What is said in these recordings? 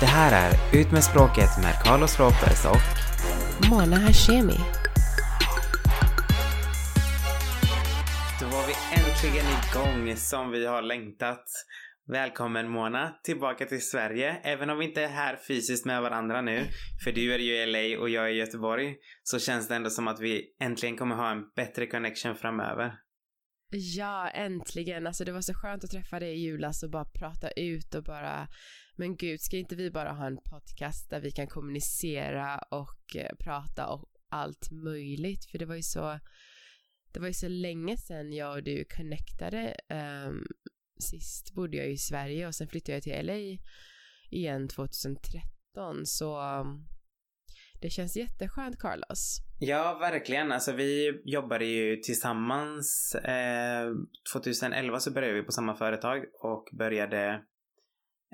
Det här är Ut med språket med Carlos Ropez och Mona Hashemi. Då var vi äntligen igång som vi har längtat. Välkommen Mona tillbaka till Sverige. Även om vi inte är här fysiskt med varandra nu, för du är ju i LA och jag är i Göteborg, så känns det ändå som att vi äntligen kommer ha en bättre connection framöver. Ja, äntligen. Alltså det var så skönt att träffa dig i julas och bara prata ut och bara men gud, ska inte vi bara ha en podcast där vi kan kommunicera och eh, prata och allt möjligt? För det var ju så, det var ju så länge sedan jag och du connectade. Um, sist bodde jag i Sverige och sen flyttade jag till LA igen 2013 så um, det känns jätteskönt Carlos. Ja, verkligen. Alltså vi jobbade ju tillsammans. Eh, 2011 så började vi på samma företag och började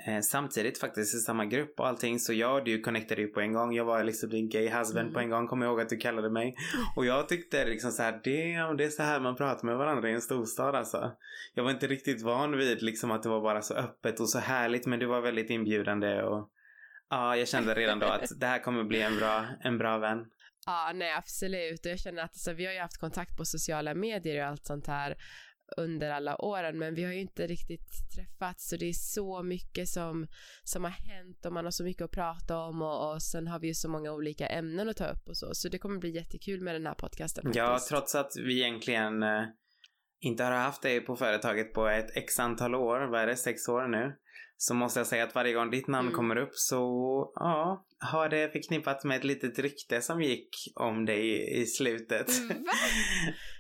eh, samtidigt faktiskt i samma grupp och allting. Så jag och du connectade ju på en gång. Jag var liksom din gay husband mm. på en gång. Kommer ihåg att du kallade mig. Och jag tyckte liksom så här, det, det är så här man pratar med varandra i en storstad alltså. Jag var inte riktigt van vid liksom att det var bara så öppet och så härligt. Men du var väldigt inbjudande och ja, jag kände redan då att det här kommer bli en bra, en bra vän. Ja, nej absolut. Och jag känner att alltså, vi har ju haft kontakt på sociala medier och allt sånt här under alla åren men vi har ju inte riktigt träffats så det är så mycket som, som har hänt och man har så mycket att prata om och, och sen har vi ju så många olika ämnen att ta upp och så så det kommer bli jättekul med den här podcasten faktiskt. Ja, trots att vi egentligen eh, inte har haft dig på företaget på ett x antal år, vad är det, sex år nu? Så måste jag säga att varje gång ditt namn mm. kommer upp så, ja, har det förknippats med ett litet rykte som gick om dig i slutet.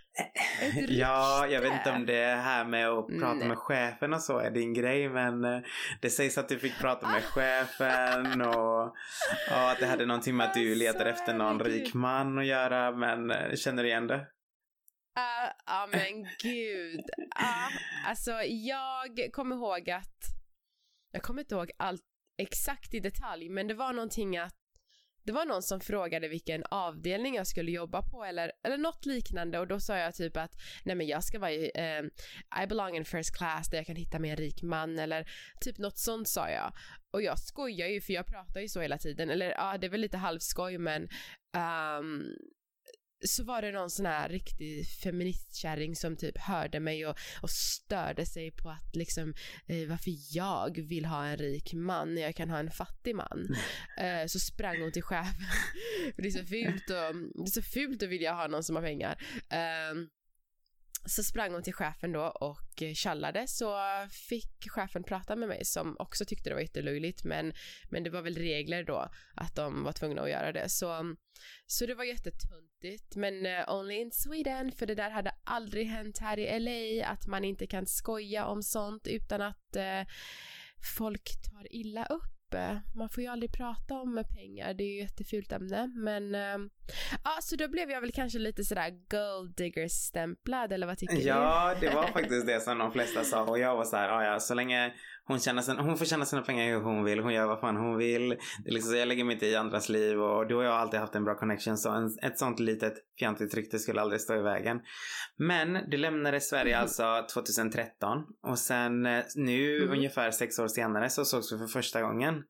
Ja, jag vet inte om det här med att prata Nej. med chefen och så är din grej men eh, det sägs att du fick prata med chefen och, och att det hade någonting med att du letar efter någon rik man att göra men eh, känner du igen det? Ja uh, uh, men gud. Uh, alltså jag kommer ihåg att, jag kommer inte ihåg allt exakt i detalj men det var någonting att det var någon som frågade vilken avdelning jag skulle jobba på eller, eller något liknande och då sa jag typ att nej men jag ska vara i eh, I belong in first class där jag kan hitta mig en rik man eller typ något sånt sa jag. Och jag skojar ju för jag pratar ju så hela tiden eller ja det är väl lite halvskoj men um, så var det någon sån här riktig feministkärring som typ hörde mig och, och störde sig på att liksom eh, varför jag vill ha en rik man när jag kan ha en fattig man. Mm. Eh, så sprang hon till chefen. för det är så fult och, det är så fult att vilja ha någon som har pengar. Eh, så sprang hon till chefen då och tjallade så fick chefen prata med mig som också tyckte det var jättelöjligt men, men det var väl regler då att de var tvungna att göra det så, så det var jättetuntigt men uh, only in Sweden för det där hade aldrig hänt här i LA att man inte kan skoja om sånt utan att uh, folk tar illa upp man får ju aldrig prata om pengar, det är ju ett jättefult ämne. Men äh, ja, så då blev jag väl kanske lite sådär gold digger stämplad eller vad tycker ja, du? Ja, det var faktiskt det som de flesta sa och jag var så här, ja så länge hon, tjänar sin, hon får tjäna sina pengar hur hon vill. Hon gör vad fan hon vill. Det är liksom så jag lägger mig inte i andras liv och du och jag har alltid haft en bra connection så en, ett sånt litet fjantigt rykte skulle aldrig stå i vägen. Men du lämnade Sverige mm. alltså 2013 och sen eh, nu mm. ungefär sex år senare så sågs vi för första gången.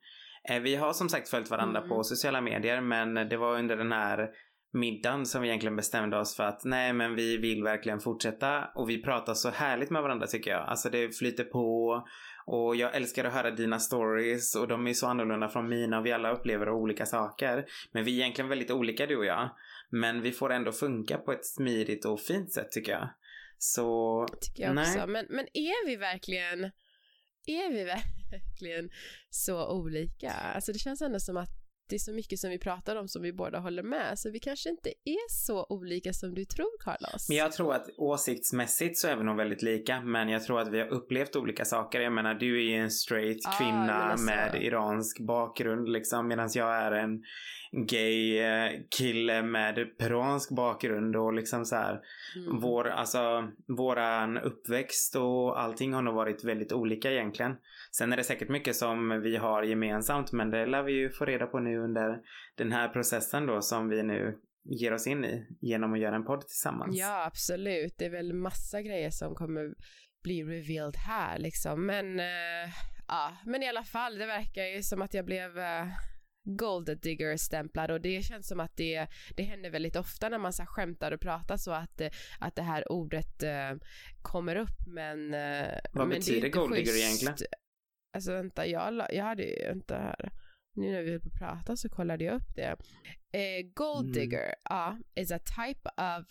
Eh, vi har som sagt följt varandra mm. på sociala medier men det var under den här middagen som vi egentligen bestämde oss för att nej men vi vill verkligen fortsätta och vi pratar så härligt med varandra tycker jag. Alltså det flyter på och jag älskar att höra dina stories och de är så annorlunda från mina och vi alla upplever olika saker. Men vi är egentligen väldigt olika du och jag. Men vi får ändå funka på ett smidigt och fint sätt tycker jag. Så... Tycker jag nej. också. Men, men är vi verkligen är vi verkligen så olika? Alltså det känns ändå som att det är så mycket som vi pratar om som vi båda håller med, så vi kanske inte är så olika som du tror, Carlos. Men jag tror att åsiktsmässigt så är vi nog väldigt lika, men jag tror att vi har upplevt olika saker. Jag menar, du är ju en straight ah, kvinna med iransk bakgrund liksom, medan jag är en gay eh, kille med peruansk bakgrund och liksom så här, mm. vår, alltså, våran uppväxt och allting har nog varit väldigt olika egentligen. Sen är det säkert mycket som vi har gemensamt men det lär vi ju få reda på nu under den här processen då som vi nu ger oss in i genom att göra en podd tillsammans. Ja, absolut. Det är väl massa grejer som kommer bli revealed här liksom. Men uh, Ja, men i alla fall, det verkar ju som att jag blev uh, gold digger stämplad och det känns som att det, det händer väldigt ofta när man så här, skämtar och pratar så att, att det här ordet uh, kommer upp men... Uh, Vad men betyder gold digger egentligen? Alltså vänta, jag, jag hade ju inte här. Nu när vi höll på att prata så kollade jag upp det. Eh, gold mm. digger mm. uh, is a type of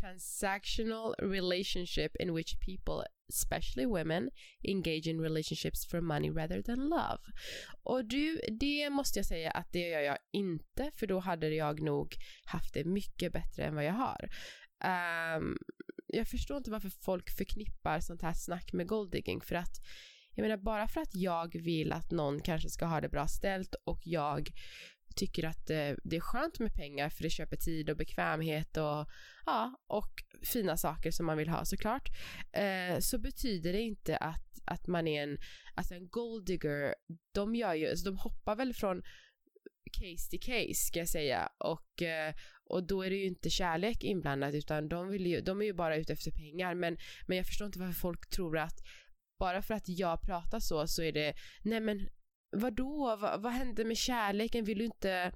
transactional relationship in which people, especially women, engage in relationships for money rather than love. Och du, det måste jag säga att det gör jag inte, för då hade jag nog haft det mycket bättre än vad jag har. Um, jag förstår inte varför folk förknippar sånt här snack med golddigging, för att jag menar bara för att jag vill att någon kanske ska ha det bra ställt och jag tycker att eh, det är skönt med pengar för det köper tid och bekvämhet och, ja, och fina saker som man vill ha såklart. Eh, så betyder det inte att, att man är en, alltså en golddigger. de gör ju, alltså de hoppar väl från case till case ska jag säga och, eh, och då är det ju inte kärlek inblandat utan de, vill ju, de är ju bara ute efter pengar men, men jag förstår inte varför folk tror att bara för att jag pratar så så är det, nej men vadå, vad, vad hände med kärleken, vill du inte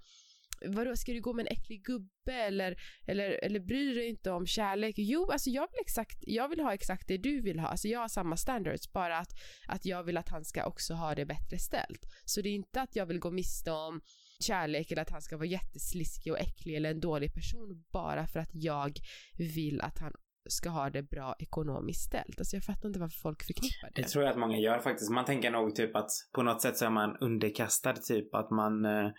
Vadå, ska du gå med en äcklig gubbe eller, eller, eller bryr du dig inte om kärlek? Jo, alltså jag vill, exakt, jag vill ha exakt det du vill ha. Alltså jag har samma standards, bara att, att jag vill att han ska också ha det bättre ställt. Så det är inte att jag vill gå miste om kärlek eller att han ska vara jättesliskig och äcklig eller en dålig person bara för att jag vill att han ska ha det bra ekonomiskt ställt. Alltså jag fattar inte varför folk förknippar det. Det tror jag att många gör faktiskt. Man tänker nog typ att på något sätt så är man underkastad typ att man eh,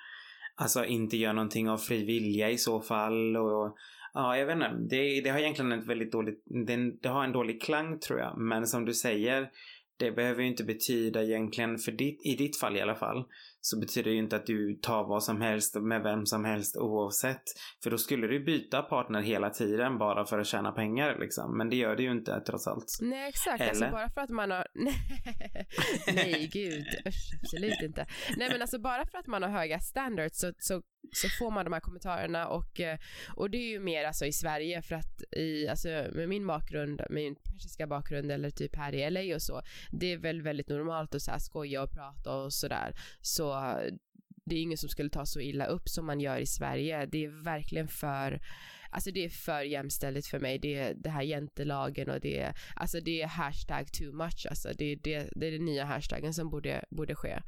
alltså inte gör någonting av fri vilja i så fall och ja, jag vet inte. Det, det har egentligen ett väldigt dåligt, det, det har en dålig klang tror jag. Men som du säger, det behöver ju inte betyda egentligen, för ditt, i ditt fall i alla fall, så betyder det ju inte att du tar vad som helst med vem som helst oavsett. För då skulle du byta partner hela tiden bara för att tjäna pengar liksom. Men det gör det ju inte trots allt. Nej exakt, alltså, Eller? alltså bara för att man har... Nej gud, absolut inte. Nej men alltså bara för att man har höga standards så, så så får man de här kommentarerna och, eh, och det är ju mer alltså i Sverige för att i, alltså med min bakgrund, min persiska bakgrund eller typ här i LA och så, det är väl väldigt normalt att så här skoja och prata och sådär. Så det är ingen som skulle ta så illa upp som man gör i Sverige. Det är verkligen för Alltså det är för jämställt för mig. Det är det här jantelagen och det är, alltså det är hashtag too much. Alltså det, det, det är den nya hashtaggen som borde, borde ske.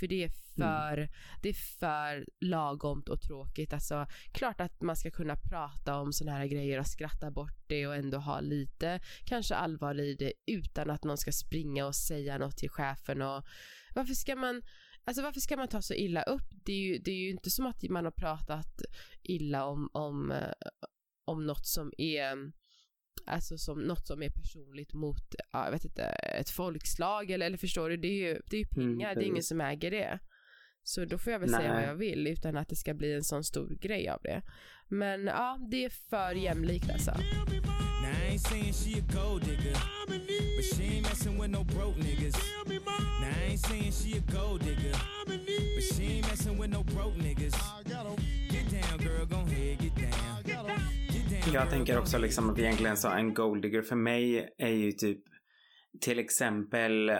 För det är för, mm. det är för lagomt och tråkigt. Alltså klart att man ska kunna prata om sådana här grejer och skratta bort det och ändå ha lite kanske allvar i det utan att någon ska springa och säga något till chefen och varför ska man Alltså varför ska man ta så illa upp? Det är ju, det är ju inte som att man har pratat illa om, om, eh, om något som är Alltså som något som är personligt mot, ja, jag vet inte, ett folkslag eller, eller förstår du? Det är ju, det är ju mm, pengar, mm, det är ingen som äger det. Så då får jag väl Nej. säga vad jag vill utan att det ska bli en sån stor grej av det. Men ja, det är för jämlikt alltså. But she ain't messing with no broke niggas. Now I ain't saying she a gold digger. But she ain't messing with no broke niggas. Get down girl, go ahead, get down. Jag tänker också liksom att egentligen så en gold digger för mig är ju typ till exempel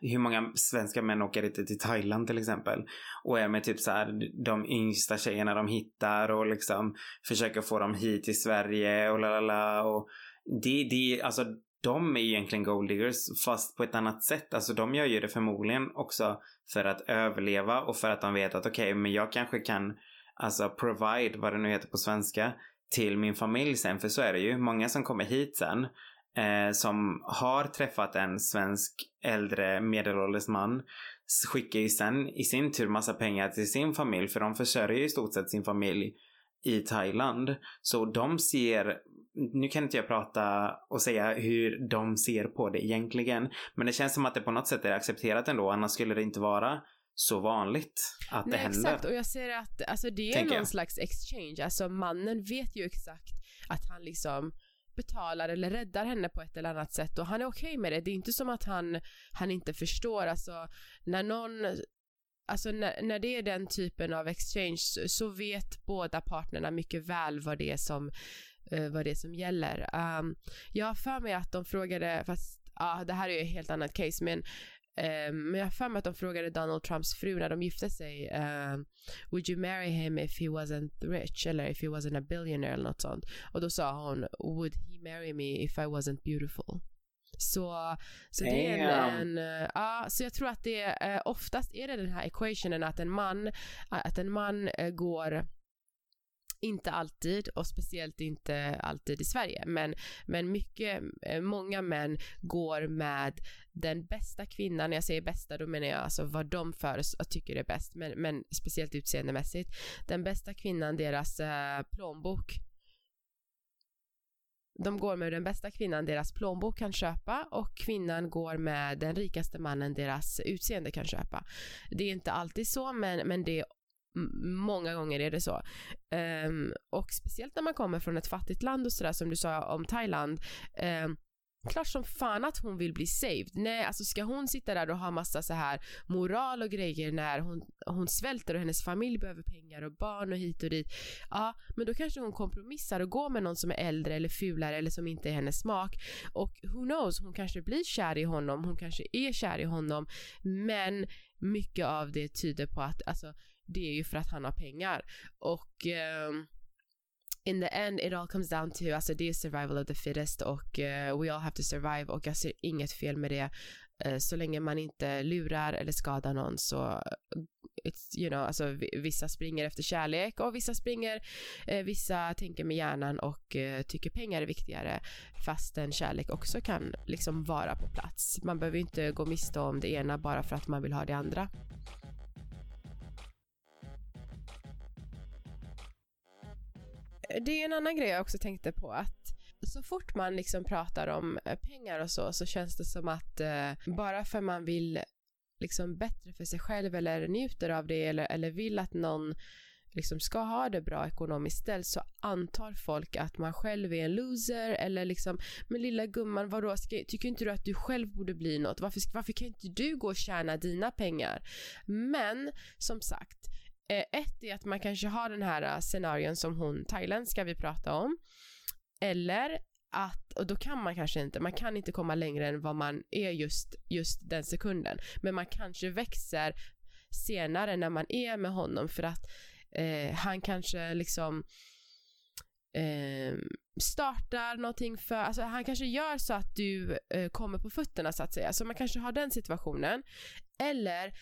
hur många svenska män åker inte till Thailand till exempel och är med typ så här de yngsta tjejerna de hittar och liksom försöker få dem hit till Sverige och la la la och det, det, alltså de är egentligen gold diggers fast på ett annat sätt. Alltså de gör ju det förmodligen också för att överleva och för att de vet att okej, okay, men jag kanske kan alltså provide, vad det nu heter på svenska, till min familj sen. För så är det ju. Många som kommer hit sen eh, som har träffat en svensk äldre medelålders man skickar ju sen i sin tur massa pengar till sin familj för de försörjer ju i stort sett sin familj i Thailand. Så de ser nu kan inte jag prata och säga hur de ser på det egentligen. Men det känns som att det på något sätt är accepterat ändå, annars skulle det inte vara så vanligt att Nej, det händer. Exakt, och jag ser att alltså, det är någon jag. slags exchange. Alltså mannen vet ju exakt att han liksom betalar eller räddar henne på ett eller annat sätt och han är okej okay med det. Det är inte som att han, han inte förstår. Alltså när någon Alltså när, när det är den typen av exchange så, vet båda partnerna mycket väl vad det är som uh, vad det är som gäller. Um, jag har för mig att de frågade, fast ja, uh, det här är ju ett helt annat case, men Um, men jag har för mig att de frågade Donald Trumps fru när de gifte sig. Um, Would you marry him if he wasn't rich? Eller if he wasn't a billionaire eller något sånt. Och då sa hon Would he marry me if I wasn't beautiful? Så, så det är en, en uh, så jag tror att det uh, oftast är det den här equationen att en man, att en man uh, går inte alltid och speciellt inte alltid i Sverige men, men mycket, eh, många män går med den bästa kvinnan, när jag säger bästa då menar jag alltså vad de för tycker är bäst men, men speciellt utseendemässigt. Den bästa kvinnan, deras äh, plånbok de går med den bästa kvinnan deras plånbok kan köpa och kvinnan går med den rikaste mannen deras utseende kan köpa. Det är inte alltid så men, men det är Många gånger är det så. Um, och speciellt när man kommer från ett fattigt land och sådär som du sa om Thailand. Um, klart som fan att hon vill bli saved. Nej, alltså ska hon sitta där och ha massa så här moral och grejer när hon, hon svälter och hennes familj behöver pengar och barn och hit och dit. Ja, men då kanske hon kompromissar och går med någon som är äldre eller fulare eller som inte är hennes smak. Och who knows, hon kanske blir kär i honom, hon kanske är kär i honom. Men mycket av det tyder på att alltså det är ju för att han har pengar. Och um, in the end it all comes down to, alltså det är survival of the fittest och uh, we all have to survive och jag ser inget fel med det. Uh, så länge man inte lurar eller skadar någon så eh, it's, you know, alltså vissa springer efter kärlek och vissa springer, uh, vissa tänker med hjärnan och tycker pengar är viktigare fastän kärlek också kan liksom vara på plats. Man behöver inte gå miste om det ena bara för att man vill ha det andra. Det är en annan grej jag också tänkte på att så fort man liksom pratar om eh, pengar och så, så känns det som att eh, bara för man vill liksom bättre för sig själv eller njuter av det eller, eller vill att någon liksom ska ha det bra ekonomiskt ställt så antar folk att man själv är en loser eller liksom men lilla gumman vadå ska, tycker inte du att du själv borde bli något? Varför, varför kan inte du gå och tjäna dina pengar? Men som sagt Eh, ett är att man kanske har den här eh, scenarion som hon thailändska vi pratade om. Eller att, och då kan man kanske inte, man kan inte komma längre än vad man är just, just den sekunden. Men man kanske växer senare när man är med honom för att eh, han kanske liksom eh, startar någonting för, alltså han kanske gör så att du eh, kommer på fötterna så att säga. Så man kanske har den situationen. Eller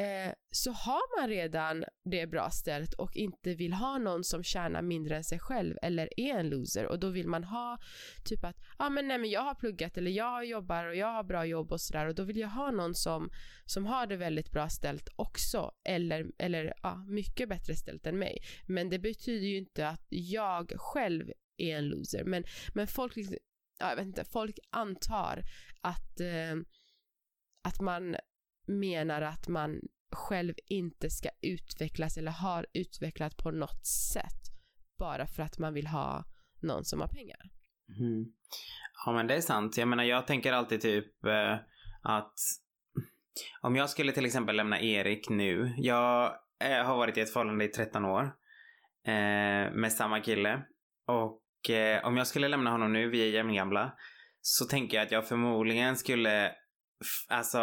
eh, så har man redan det bra ställt och inte vill ha någon som tjänar mindre än sig själv eller är en loser och då vill man ha typ att ja ah, men nej men jag har pluggat eller jag jobbar och jag har bra jobb och sådär och då vill jag ha någon som, som har det väldigt bra ställt också eller, eller ja, mycket bättre ställt än mig. Men det betyder ju inte att jag själv är en loser men, men folk, liksom, ja, jag vet inte, folk antar att eh, att man menar att man själv inte ska utvecklas eller har utvecklat på något sätt bara för att man vill ha någon som har pengar. Mm. Ja men det är sant. Jag menar jag tänker alltid typ eh, att om jag skulle till exempel lämna Erik nu. Jag eh, har varit i ett förhållande i 13 år eh, med samma kille och eh, om jag skulle lämna honom nu, vi är jämngamla, så tänker jag att jag förmodligen skulle alltså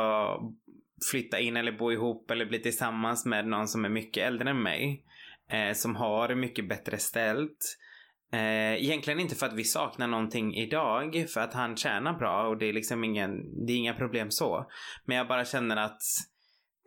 flytta in eller bo ihop eller bli tillsammans med någon som är mycket äldre än mig. Eh, som har mycket bättre ställt. Eh, egentligen inte för att vi saknar någonting idag, för att han tjänar bra och det är liksom ingen, det är inga problem så. Men jag bara känner att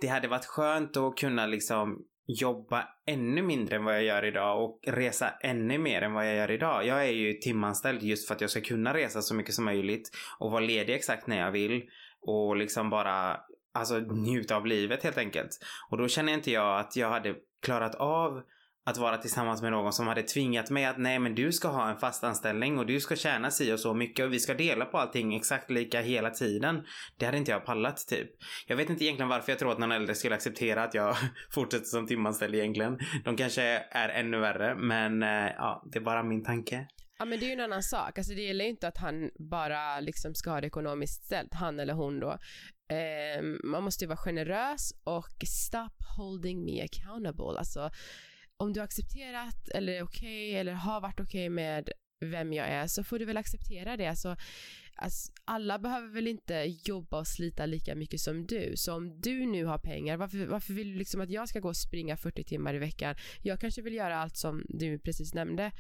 det hade varit skönt att kunna liksom jobba ännu mindre än vad jag gör idag och resa ännu mer än vad jag gör idag. Jag är ju timanställd just för att jag ska kunna resa så mycket som möjligt och vara ledig exakt när jag vill och liksom bara alltså njuta av livet helt enkelt. Och då känner inte jag att jag hade klarat av att vara tillsammans med någon som hade tvingat mig att nej men du ska ha en fast anställning och du ska tjäna si och så mycket och vi ska dela på allting exakt lika hela tiden. Det hade inte jag pallat typ. Jag vet inte egentligen varför jag tror att någon äldre skulle acceptera att jag fortsätter som timanställd egentligen. De kanske är ännu värre men eh, ja, det är bara min tanke. Ja men det är ju en annan sak. Alltså det gäller ju inte att han bara liksom ska ha det ekonomiskt ställt, han eller hon då. Eh, man måste ju vara generös och stop holding me accountable. Alltså om du har accepterat eller är okej okay, eller har varit okej okay med vem jag är så får du väl acceptera det. Alltså, alltså, alla behöver väl inte jobba och slita lika mycket som du. Så om du nu har pengar, varför, varför vill du liksom att jag ska gå och springa 40 timmar i veckan? Jag kanske vill göra allt som du precis nämnde.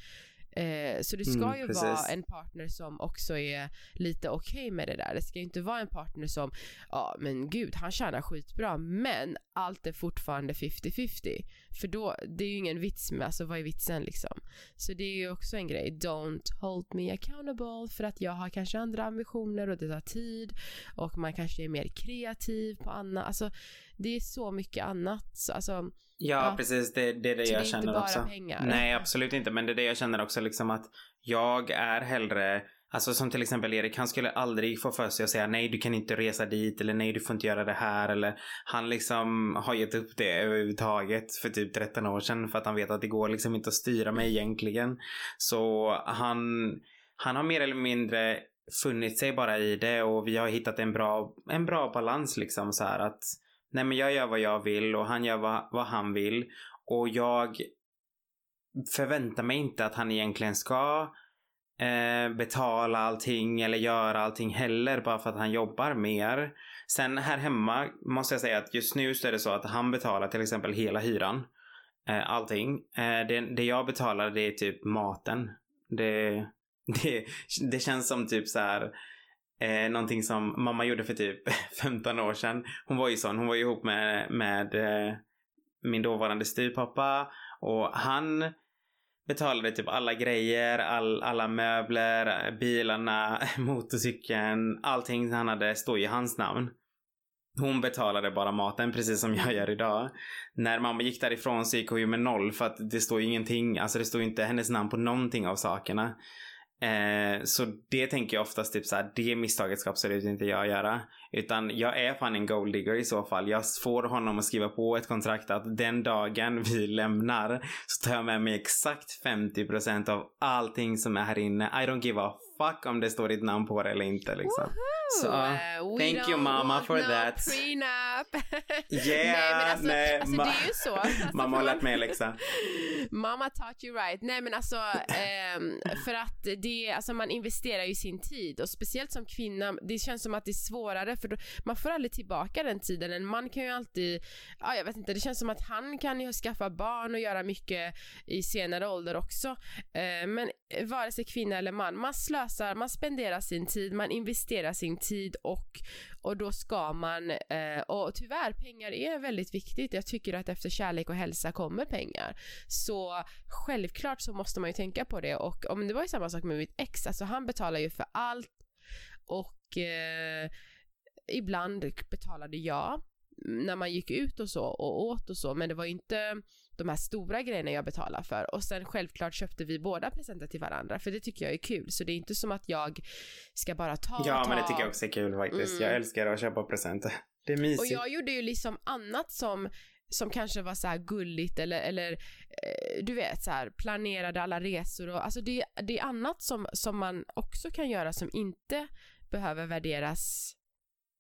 Eh, så det ska Mm, ju precis. vara en partner som också är lite okej med det där. Det ska ju inte vara en partner som, ja men gud han tjänar skitbra men allt är fortfarande 50-50. För då, det är ju ingen vits med, alltså vad är vitsen liksom? Så det är ju också en grej, don't hold me accountable för att jag har kanske andra ambitioner och det tar tid och man kanske är mer kreativ på annat. Alltså det är så mycket annat. Så, alltså, Ja, precis. Det, det är det så jag det är känner inte bara också. pengar. Nej, absolut inte. Men det är det jag känner också liksom att jag är hellre Alltså som till exempel Erik, han skulle aldrig få för sig att säga nej du kan inte resa dit eller nej du får inte göra det här eller han liksom har gett upp det överhuvudtaget för typ 13 år sedan för att han vet att det går liksom inte att styra mig egentligen. Så han, han har mer eller mindre funnit sig bara i det och vi har hittat en bra, en bra balans liksom så här att nej men jag gör vad jag vill och han gör vad, vad han vill och jag förväntar mig inte att han egentligen ska eh, betala allting eller göra allting heller bara för att han jobbar mer. Sen här hemma måste jag säga att just nu så är det så att han betalar till exempel hela hyran. Eh, allting. Eh, det, det jag betalar det är typ maten. Det, det, det känns som typ så här eh, någonting som mamma gjorde för typ 15 år sedan. Hon var ju sån. Hon var ju ihop med, med eh, min dåvarande styvpappa och han betalade typ alla grejer, all, alla möbler, eh, bilarna, motorcykeln, allting han hade står i hans namn. Hon betalade bara maten precis som jag gör idag. När mamma gick därifrån så gick hon ju med noll för att det står ju ingenting, alltså det står ju inte hennes namn på någonting av sakerna. Eh, så det tänker jag oftast typ såhär, det misstaget ska absolut inte jag göra. Utan jag är fan en gold digger i så fall. Jag får honom att skriva på ett kontrakt att den dagen vi lämnar så tar jag med mig exakt 50% av allting som är här inne. I don't give a fuck om det står ditt namn på det eller inte liksom. Så, Uh, we thank you, mama, for no that. Prenup. Yeah, nej men alltså, nej, alltså ma- det är ju så. Alltså, Mamma har lärt mig läxa. Mamma taught you right. Nej men alltså, ehm, för att det, alltså man investerar ju sin tid och speciellt som kvinna, det känns som att det är svårare för då, man får aldrig tillbaka den tiden. En man kan ju alltid, ja jag vet inte, det känns som att han kan ju skaffa barn och göra mycket i senare ålder också. Eh, men vare sig kvinna eller man, man slösar, man spenderar sin tid, man investerar sin tid och, och då ska man, eh, och tyvärr pengar är väldigt viktigt. Jag tycker att efter kärlek och hälsa kommer pengar. Så självklart så måste man ju tänka på det och om det var ju samma sak med mitt ex, alltså han betalar ju för allt och eh, ibland betalade jag när man gick ut och så och åt och så men det var ju inte de här stora grejerna jag betalade för och sen självklart köpte vi båda presenter till varandra för det tycker jag är kul så det är inte som att jag ska bara ta och Ja ta. men det tycker jag också är kul faktiskt. Mm. Jag älskar att köpa presenter. Det är Och mysigt. jag gjorde ju liksom annat som som kanske var så här gulligt eller, eller eh, du vet så här planerade alla resor och alltså det, det är annat som, som man också kan göra som inte behöver värderas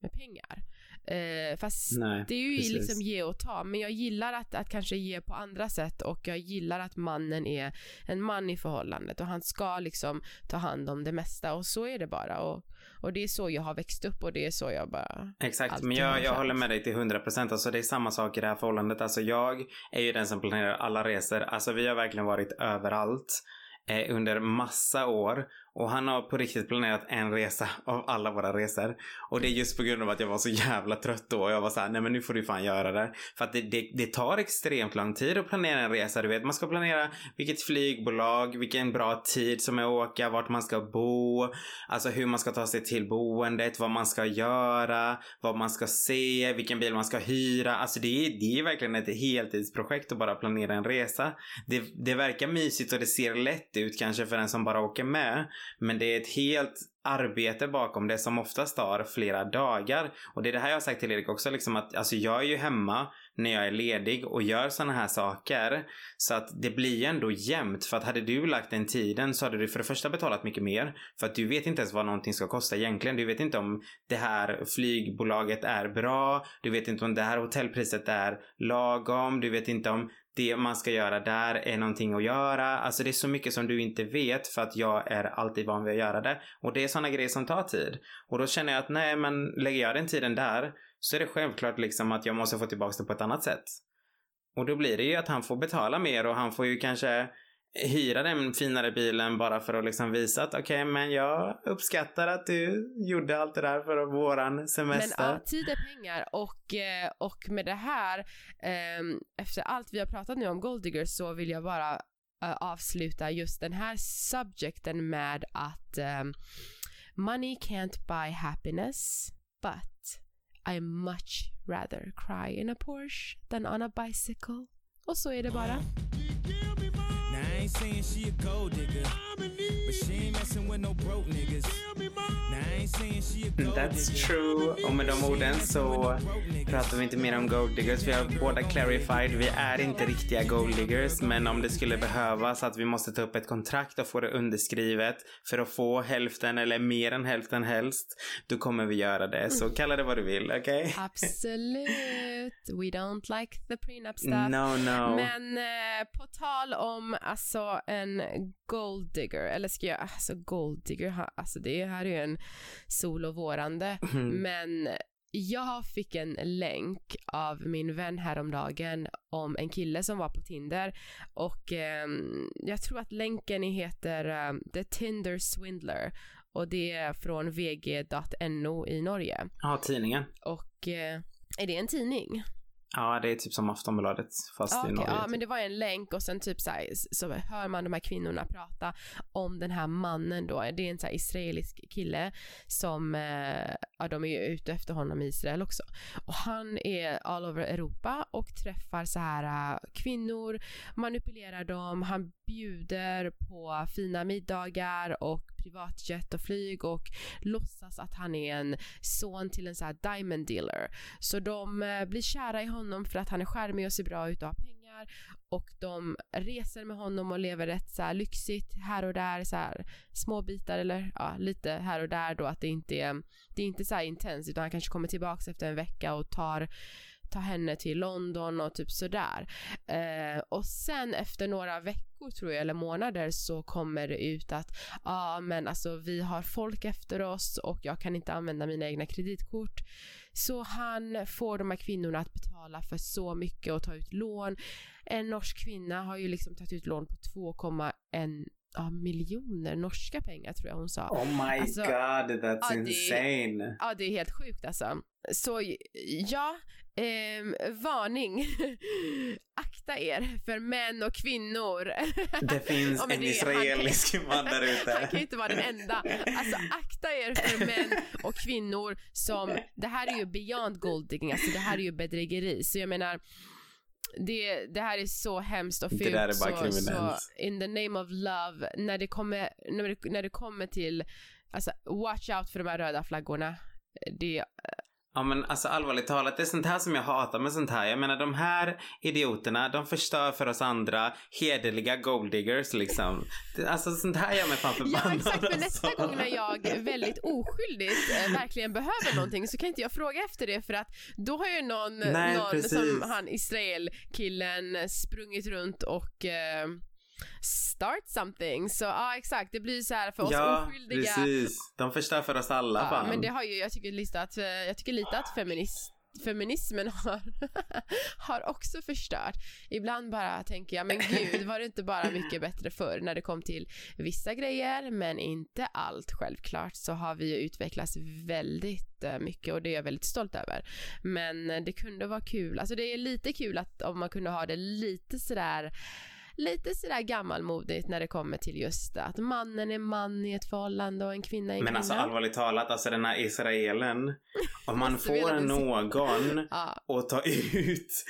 med pengar. Eh, fast Nej, det är ju precis. liksom ge och ta men jag gillar att, att kanske ge på andra sätt och jag gillar att mannen är en man i förhållandet och han ska liksom ta hand om det mesta och så är det bara och, och det är så jag har växt upp och det är så jag bara Exakt, men jag, jag håller med dig till 100%. Alltså det är samma sak i det här förhållandet. Alltså jag är ju den som planerar alla resor. Alltså vi har verkligen varit överallt eh, under massa år. Och han har på riktigt planerat en resa av alla våra resor. Och det är just på grund av att jag var så jävla trött då. Och jag var så här, nej men nu får du fan göra det. För att det, det, det tar extremt lång tid att planera en resa. Du vet, man ska planera vilket flygbolag, vilken bra tid som är att åka, vart man ska bo. Alltså hur man ska ta sig till boendet, vad man ska göra, vad man ska se, vilken bil man ska hyra. Alltså det är, det är verkligen ett heltidsprojekt att bara planera en resa. Det, det verkar mysigt och det ser lätt ut kanske för den som bara åker med. Men det är ett helt arbete bakom det som oftast tar flera dagar. Och det är det här jag har sagt till Erik också, liksom att alltså jag är ju hemma när jag är ledig och gör sådana här saker. Så att det blir ju ändå jämnt. För att hade du lagt den tiden så hade du för det första betalat mycket mer. För att du vet inte ens vad någonting ska kosta egentligen. Du vet inte om det här flygbolaget är bra. Du vet inte om det här hotellpriset är lagom. Du vet inte om det man ska göra där är någonting att göra. Alltså det är så mycket som du inte vet för att jag är alltid van vid att göra det. Och det är sådana grejer som tar tid. Och då känner jag att nej men lägger jag den tiden där så är det självklart liksom att jag måste få tillbaka det på ett annat sätt. Och då blir det ju att han får betala mer och han får ju kanske hyra den finare bilen bara för att liksom visa att okej okay, men jag uppskattar att du gjorde allt det där för våran semester. Men ja, tid är pengar och, eh, och med det här um, efter allt vi har pratat nu om Golddigger så vill jag bara uh, avsluta just den här subjekten med att um, money can't buy happiness but I much rather cry in a Porsche than on a bicycle. Och så är det bara. I ain't saying she a gold digger, but she ain't messing with no broke niggas. That's true. Och med de orden så pratar vi inte mer om gold diggers. Vi har båda clarified. Vi är inte riktiga gold diggers. Men om det skulle behövas att vi måste ta upp ett kontrakt och få det underskrivet för att få hälften eller mer än hälften helst. Då kommer vi göra det. Så kalla det vad du vill, okej? Okay? Absolut. We don't like the prenup stuff. No, no. Men eh, på tal om alltså en gold digger, eller ska jag, alltså gold digger, alltså det här är ju en solovårande. Mm. Men jag fick en länk av min vän häromdagen om en kille som var på Tinder och eh, jag tror att länken heter eh, The Tinder Swindler och det är från vg.no i Norge. Ja, tidningen. Och eh, är det en tidning? Ja, det är typ som Aftonbladet fast ja, i Norge. Ja, men det var en länk och sen typ så, här, så hör man de här kvinnorna prata om den här mannen då. Det är en så här israelisk kille som, eh, ja de är ju ute efter honom i Israel också. Och han är all over Europa och träffar så här uh, kvinnor, manipulerar dem, han bjuder på fina middagar och privatjet och flyg och låtsas att han är en son till en så här diamond dealer. Så de eh, blir kära i honom för att han är skärmig och ser bra ut och har pengar och de reser med honom och lever rätt så här lyxigt här och där så här små bitar eller ja, lite här och där då att det inte är det är inte så här intens utan han kanske kommer tillbaks efter en vecka och tar ta henne till London och typ sådär. Eh, och sen efter några veckor tror jag, eller månader så kommer det ut att ja ah, men alltså vi har folk efter oss och jag kan inte använda mina egna kreditkort. Så han får de här kvinnorna att betala för så mycket och ta ut lån. En norsk kvinna har ju liksom tagit ut lån på 2,1 ja, miljoner norska pengar tror jag hon sa. Oh my alltså, god, that's ja, insane. Det, ja, det är helt sjukt alltså. Så ja, Eh, varning. Akta er för män och kvinnor. Det finns en israelisk han, man där ute. Han kan ju inte vara den enda. Alltså akta er för män och kvinnor som, det här är ju beyond golddigging, alltså det här är ju bedrägeri. Så jag menar, det, det här är så hemskt och fult. Det där är bara kriminellt. Så, in the name of love, när det kommer, när det, när det kommer till, alltså watch out för de här röda flaggorna. Det, Ja men alltså allvarligt talat, det är sånt här som jag hatar med sånt här. Jag menar de här idioterna, de förstör för oss andra hederliga golddiggers liksom. Alltså sånt här gör mig fan förbannad. Ja exakt, men nästa alltså. gång när jag väldigt oskyldigt äh, verkligen behöver någonting så kan inte jag fråga efter det för att då har ju någon, Nej, någon som han Israel-killen sprungit runt och äh, start something. Så ja exakt, det blir så här för oss ja, oskyldiga. Ja precis. De förstör för oss alla ja, fan. Men det har ju, jag tycker lite att, jag tycker lite att feminist feminismen har, har också förstört. Ibland bara tänker jag, men gud, var det inte bara mycket bättre förr när det kom till vissa grejer, men inte allt. Självklart så har vi ju utvecklats väldigt eh, mycket och det är jag väldigt stolt över. Men det kunde vara kul, alltså det är lite kul att om man kunde ha det lite sådär lite sådär gammalmodigt när det kommer till just att mannen är man i ett förhållande och en kvinna är en Men alltså, kvinna. alltså allvarligt talat, alltså den här israelen. Om man får någon att ta ut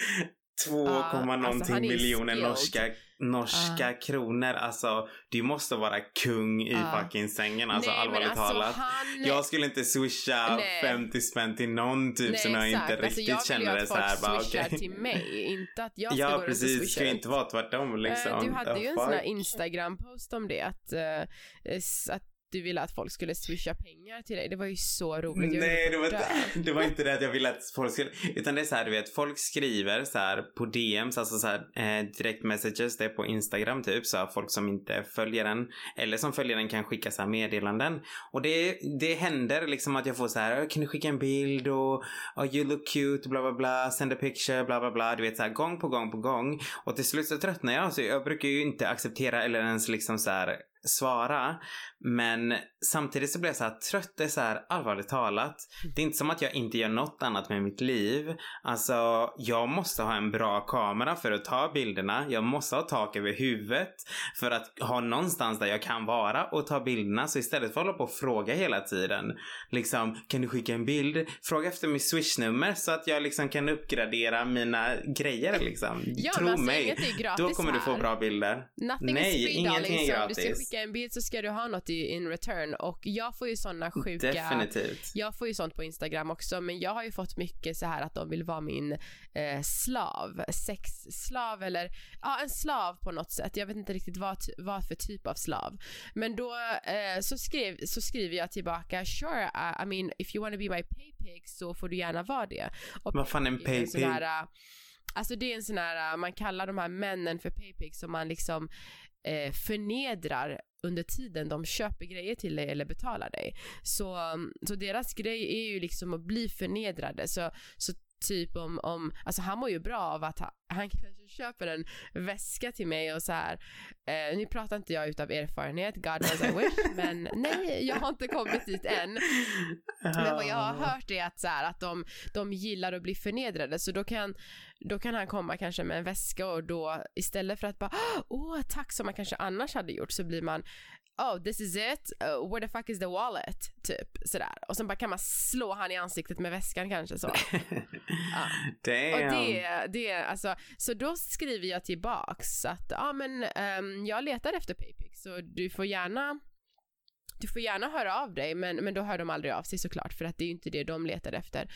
2, ah, alltså miljoner norska, norska ah. kronor. Alltså, du måste vara kung i ah. fucking sängen. Alltså Nej, allvarligt alltså, talat. Han... Jag skulle inte swisha Nej. 50 spänn till någon typ Nej, som jag exakt. inte riktigt alltså, jag känner det så här. Jag vill att folk swishar till mig, inte att jag ska ja, gå precis. och swisha. Ja precis, det ska inte vara tvärtom liksom. Uh, du hade ju en sån här Instagram-post om det att, uh, att du ville att folk skulle swisha pengar till dig. Det var ju så roligt. Jag Nej, det var, inte, det var inte det att jag ville att folk skulle... Utan det är så här, du vet, folk skriver så här på DMs, alltså så här eh, direct messages, det är på Instagram typ, så här, folk som inte följer den, eller som följer den kan skicka så här meddelanden. Och det, det händer liksom att jag får så här, kan du skicka en bild och oh, you look cute, bla bla bla, send a picture, bla bla bla, du vet så här gång på gång på gång. Och till slut så tröttnar jag, så jag brukar ju inte acceptera eller ens liksom så här svara. Men samtidigt så blir jag så här trött, det är så här allvarligt talat. Det är inte som att jag inte gör något annat med mitt liv. Alltså, jag måste ha en bra kamera för att ta bilderna. Jag måste ha tak över huvudet för att ha någonstans där jag kan vara och ta bilderna. Så istället för att hålla på och fråga hela tiden. Liksom, kan du skicka en bild? Fråga efter mitt swishnummer så att jag liksom kan uppgradera mina grejer liksom. Ja, Tro alltså, mig. Då kommer du få bra bilder. Nothing Nej, ingenting är gratis. Skicka en bild så ska du ha något i in return. Och jag får ju sådana sjuka... Definitivt. Jag får ju sånt på Instagram också, men jag har ju fått mycket så här att de vill vara min eh, slav, sexslav eller ja, en slav på något sätt. Jag vet inte riktigt vad, vad för typ av slav. Men då eh, så, skrev, så skriver jag tillbaka, sure, I, I mean if you wanna be my paypig så får du gärna vara det. Och Vad fan är en paypig? här, äh, Alltså det är en sån här, äh, man kallar de här männen för paypigs som man liksom eh, förnedrar under tiden de köper grejer till dig eller betalar dig. Så, så deras grej är ju liksom att bli förnedrade. Så, så typ om, om, alltså han mår ju bra av att han, han kanske köper en väska till mig och så här. Eh, nu pratar inte jag utav erfarenhet, God knows I wish, men nej, jag har inte kommit dit än. Men vad jag har hört är att, så här, att de, de gillar att bli förnedrade så då kan, då kan han komma kanske med en väska och då istället för att bara åh tack som man kanske annars hade gjort så blir man oh this is it, uh, where the fuck is the wallet? Typ sådär. Och sen bara kan man slå han i ansiktet med väskan kanske så. Damn. Och det, det, alltså, så då skriver jag tillbaks att ja men ehm, jag letar efter Paypix så du får gärna du får gärna höra av dig men, men då hör de aldrig av sig såklart för att det är ju inte det de letar efter.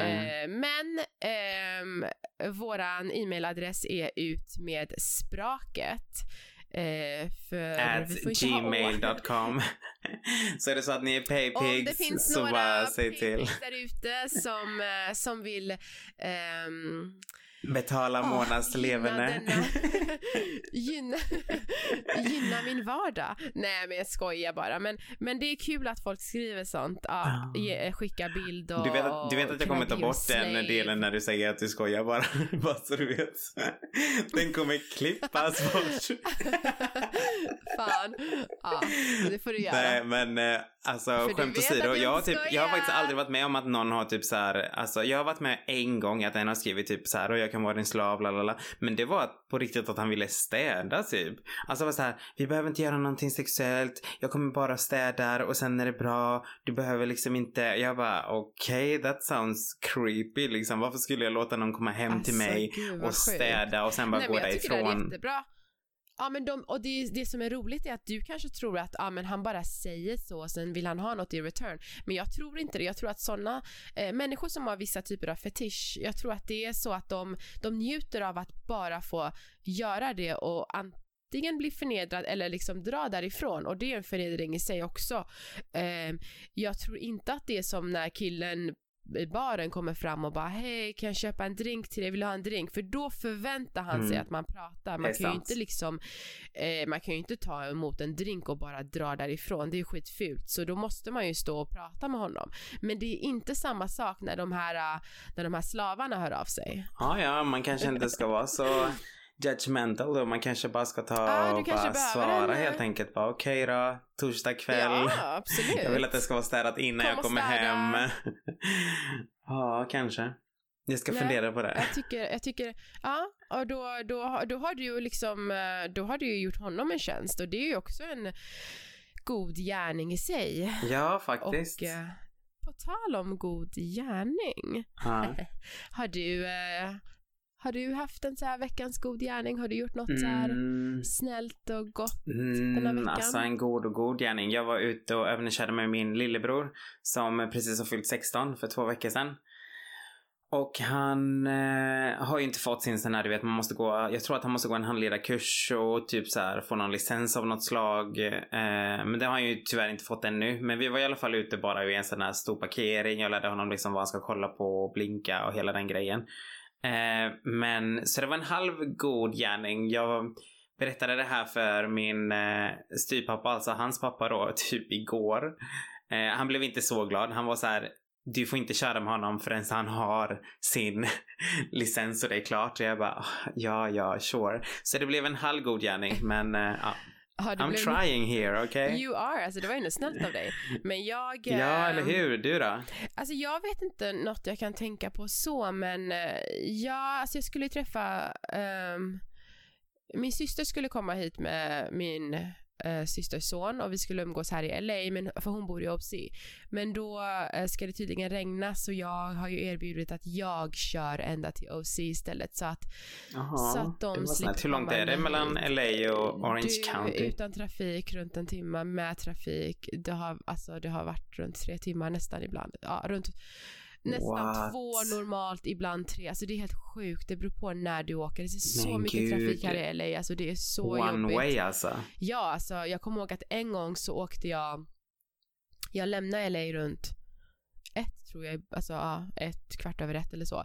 Eh, men ehm, våran e-mailadress är ut med spraket. Eh, för At gmail.com. så är det så att ni är Om det paypigs finns så några bara säg till. paypigs där ute som, eh, som vill ehm, Betala Ah, månadsleverne. Gynna, gynna, min vardag. Nej men jag skojar bara. Men, men det är kul att folk skriver sånt. Ja, Ah. ge, skicka bild och Du vet, att, du vet att jag kommer ta bort den delen när du säger att du skojar bara. bara så du vet. Den kommer klippas bort. Fan. Ja, det får du göra. Nej men eh, alltså För skämt åsido. jag har typ, jag har faktiskt aldrig varit med om att någon har typ så här, alltså jag har varit med en gång att en har skrivit typ så här och jag kan vara din slav, la la la. Men det var att- på riktigt att han ville städa typ. Alltså det var så här, vi behöver inte göra någonting sexuellt, jag kommer bara städa och sen är det bra, du behöver liksom inte, jag bara okej, that sounds creepy liksom. Varför skulle jag låta någon komma hem till Alltså, mig gud, och städa och sen bara Nej, gå men jag tycker det är därifrån? jättebra. Ja men de, och det, det som är roligt är att du kanske tror att ja, men han bara säger så och sen vill han ha något i return. Men jag tror inte det. Jag tror att sådana eh, människor som har vissa typer av fetisch, jag tror att det är så att de, de njuter av att bara få göra det och antingen bli förnedrad eller liksom dra därifrån och det är en förnedring i sig också. Eh, jag tror inte att det är som när killen i baren kommer fram och bara hej kan jag köpa en drink till dig, vill du ha en drink? För då förväntar han sig Mm. att man pratar. Man kan ju sant. inte liksom eh, man kan ju inte ta emot en drink och bara dra därifrån. Det är ju skitfult. Så då måste man ju stå och prata med honom. Men det är inte samma sak när de här, äh, när de här slavarna hör av sig. Ja, ja, man kanske inte ska vara så judgmental då. Man kanske bara ska ta du och bara svara en, eh, helt enkelt. Bara okej då, torsdag kväll. Ja, absolut. Jag vill att det ska vara städat innan Kom jag kommer hem. ja, kanske. Jag ska Nej, fundera på det. Jag tycker, jag tycker, ja, och då, då, då har du ju liksom, eh, då har du ju gjort honom en tjänst och det är ju också en god gärning i sig. Ja, faktiskt. Och eh, på tal om god gärning, Ja. har du, har du haft en så här veckans god gärning? Har du gjort något så här Mm, snällt och gott? den här mm, veckan? alltså en god och god gärning. Jag var ute och övningskörde med min lillebror som precis har fyllt 16 för två veckor sedan. Och han eh, har ju inte fått sin sån här, du vet, man måste gå, jag tror att han måste gå en handledarkurs och typ så här få någon licens av något slag. Eh, men det har han ju tyvärr inte fått ännu. Men vi var i alla fall ute bara i en sån här stor parkering. Jag lärde honom liksom vad han ska kolla på och blinka och hela den grejen. Eh, men så det var en halv god gärning. Jag berättade det här för min eh, styrpappa, alltså hans pappa då, typ igår. Eh, han blev inte så glad. Han var så här, du får inte köra med honom förrän han har sin licens och det är klart. Och jag bara, ah, ja, ja, sure. Så det blev en halv god gärning, men eh, ja. I'm blev... trying here, okay? You are, alltså det var ändå snällt av dig. Men jag... ja, eller ehm, hur? Du då? Alltså jag vet inte något jag kan tänka på så, men uh, ja, alltså jag skulle träffa um, min syster skulle komma hit med min eh, systers son och vi skulle umgås här i LA, men, för hon bor i OC. Men då eh, ska det tydligen regna så jag har ju erbjudit att jag kör ända till OC istället så att, Aha, så att de slipper Hur långt är det mellan LA och Orange du, County? Utan trafik runt en timme, med trafik, det har, alltså, det har varit runt tre timmar nästan ibland. Ja, runt nästan What? två normalt, ibland tre. Alltså det är helt sjukt. Det beror på när du åker. Det är så Men mycket Gud. trafik här i LA. Alltså det är så One jobbigt. way alltså? Ja, alltså jag kommer ihåg att en gång så åkte jag, jag lämnade LA runt ett tror jag, alltså ja, ett kvart över ett eller så.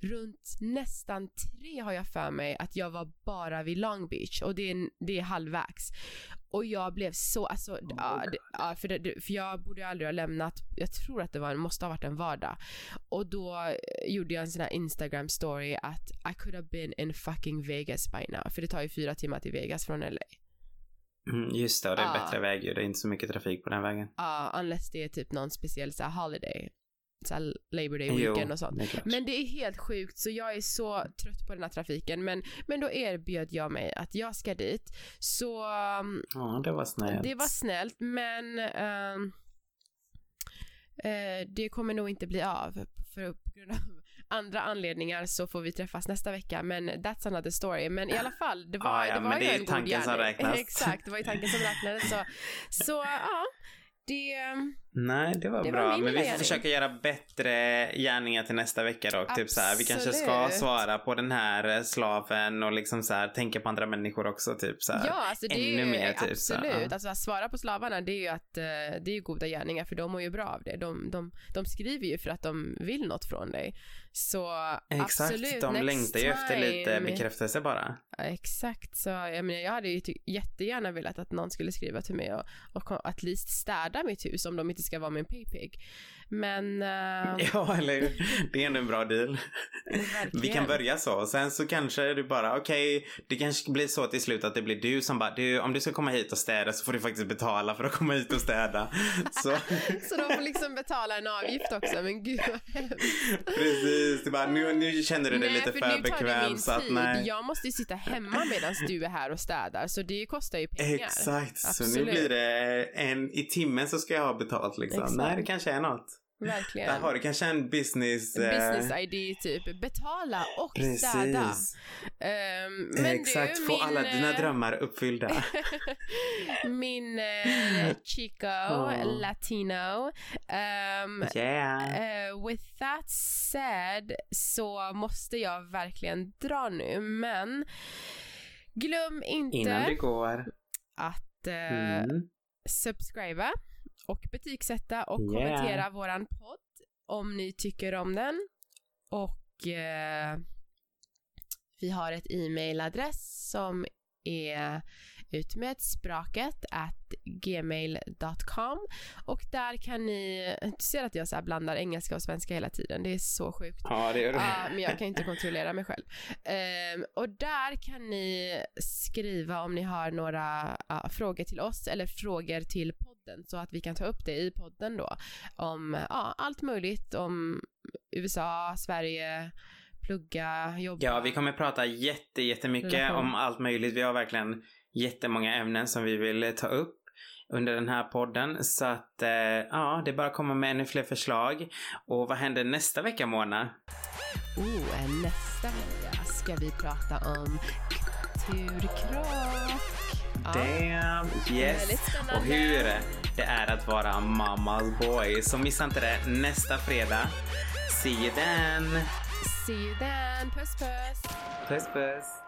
Runt nästan tre har jag för mig att jag var bara vid Long Beach och det är, det är halvvägs. Och jag blev så, alltså, oh ja, det, ja, för, det, för jag borde aldrig ha lämnat, jag tror att det var, måste ha varit en vardag. Och då eh, gjorde jag en sån här Instagram story att I could have been in fucking Vegas by now. För det tar ju fyra timmar till Vegas från LA. Mm, just det, och det är uh, bättre väg ju. Det är inte så mycket trafik på den vägen. Ja, uh, unless det är typ någon speciell så här, holiday. Så här Labor Day weekend jo, och sånt. Det men det är helt sjukt så jag är så trött på den här trafiken. Men, men då erbjöd jag mig att jag ska dit. Så... Um, ja, det var snällt. Det var snällt men uh, uh, det kommer nog inte bli av. För på grund av andra anledningar så får vi träffas nästa vecka men that's another story. Men i alla fall, det var, ah, ja, det var ju en god gärning. det är tanken som räknas. Exakt, det var ju tanken som räknades. Så, så ja, det... Nej, det var det bra. Var men vi får gärning. försöka göra bättre gärningar till nästa vecka då. Typ så här, vi kanske ska svara på den här eh, slaven och liksom så här, tänka på andra människor också. Typ så här, ja, alltså det ännu är ju, mer. Typ, absolut. Så, Alltså att svara på slavarna det är ju att eh, det är ju goda gärningar för de mår ju bra av det. De, de, de skriver ju för att de vill något från dig. Så Exakt, absolut, de längtar ju efter lite bekräftelse bara. exakt, så jag menar jag hade ju jättegärna velat att någon skulle skriva till mig och, och att least städa mitt hus om de inte ska vara min paypig. Men... Uh... Ja, eller? Det är ändå en bra deal. Vi kan börja så. Sen så kanske du bara, okej, okay, det kanske blir så till slut att det blir du som bara, du, om du ska komma hit och städa så får du faktiskt betala för att komma hit och städa. Så, så de får liksom betala en avgift också, men gud vad hemskt. Precis, du bara, nu, nu känner du dig nej, lite för, för bekväm så att nej. Jag måste ju sitta hemma medan du är här och städar, så det kostar ju pengar. Exakt, Absolut. så nu blir det en i timmen så ska jag ha betalt liksom. Exakt. Nej, det kanske är något. Verkligen. Där har du kanske en business... Eh... Business ID typ. Betala och Precis. städa. Um, men Exakt, du, få min, alla dina eh, drömmar uppfyllda. min uh, chico, oh. latino. Um, yeah. Uh, with that said så måste jag verkligen dra nu men glöm inte Innan det går. att uh, mm. subscriba och betygsätta och yeah. kommentera våran podd om ni tycker om den. Och eh, vi har ett e-mailadress som är utmedspråket at gmail.com och där kan ni, du ser att jag så blandar engelska och svenska hela tiden, det är så sjukt. Ja, det gör du. Ja, men jag kan inte kontrollera mig själv. Um, och där kan ni skriva om ni har några uh, frågor till oss eller frågor till podden så att vi kan ta upp det i podden då om uh, allt möjligt om USA, Sverige, plugga, jobba. Ja, vi kommer prata jätte, jättemycket relation. om allt möjligt. Vi har verkligen jättemånga ämnen som vi vill ta upp under den här podden. Så att eh, ja, det är bara att komma med ännu fler förslag. Och vad händer nästa vecka, Mona? Oh, nästa vecka ska vi prata om kulturkrock. Damn, yes. Och hur det är att vara mammas boy. Så missa inte det nästa fredag. See you then! See you then. Puss puss. Puss puss.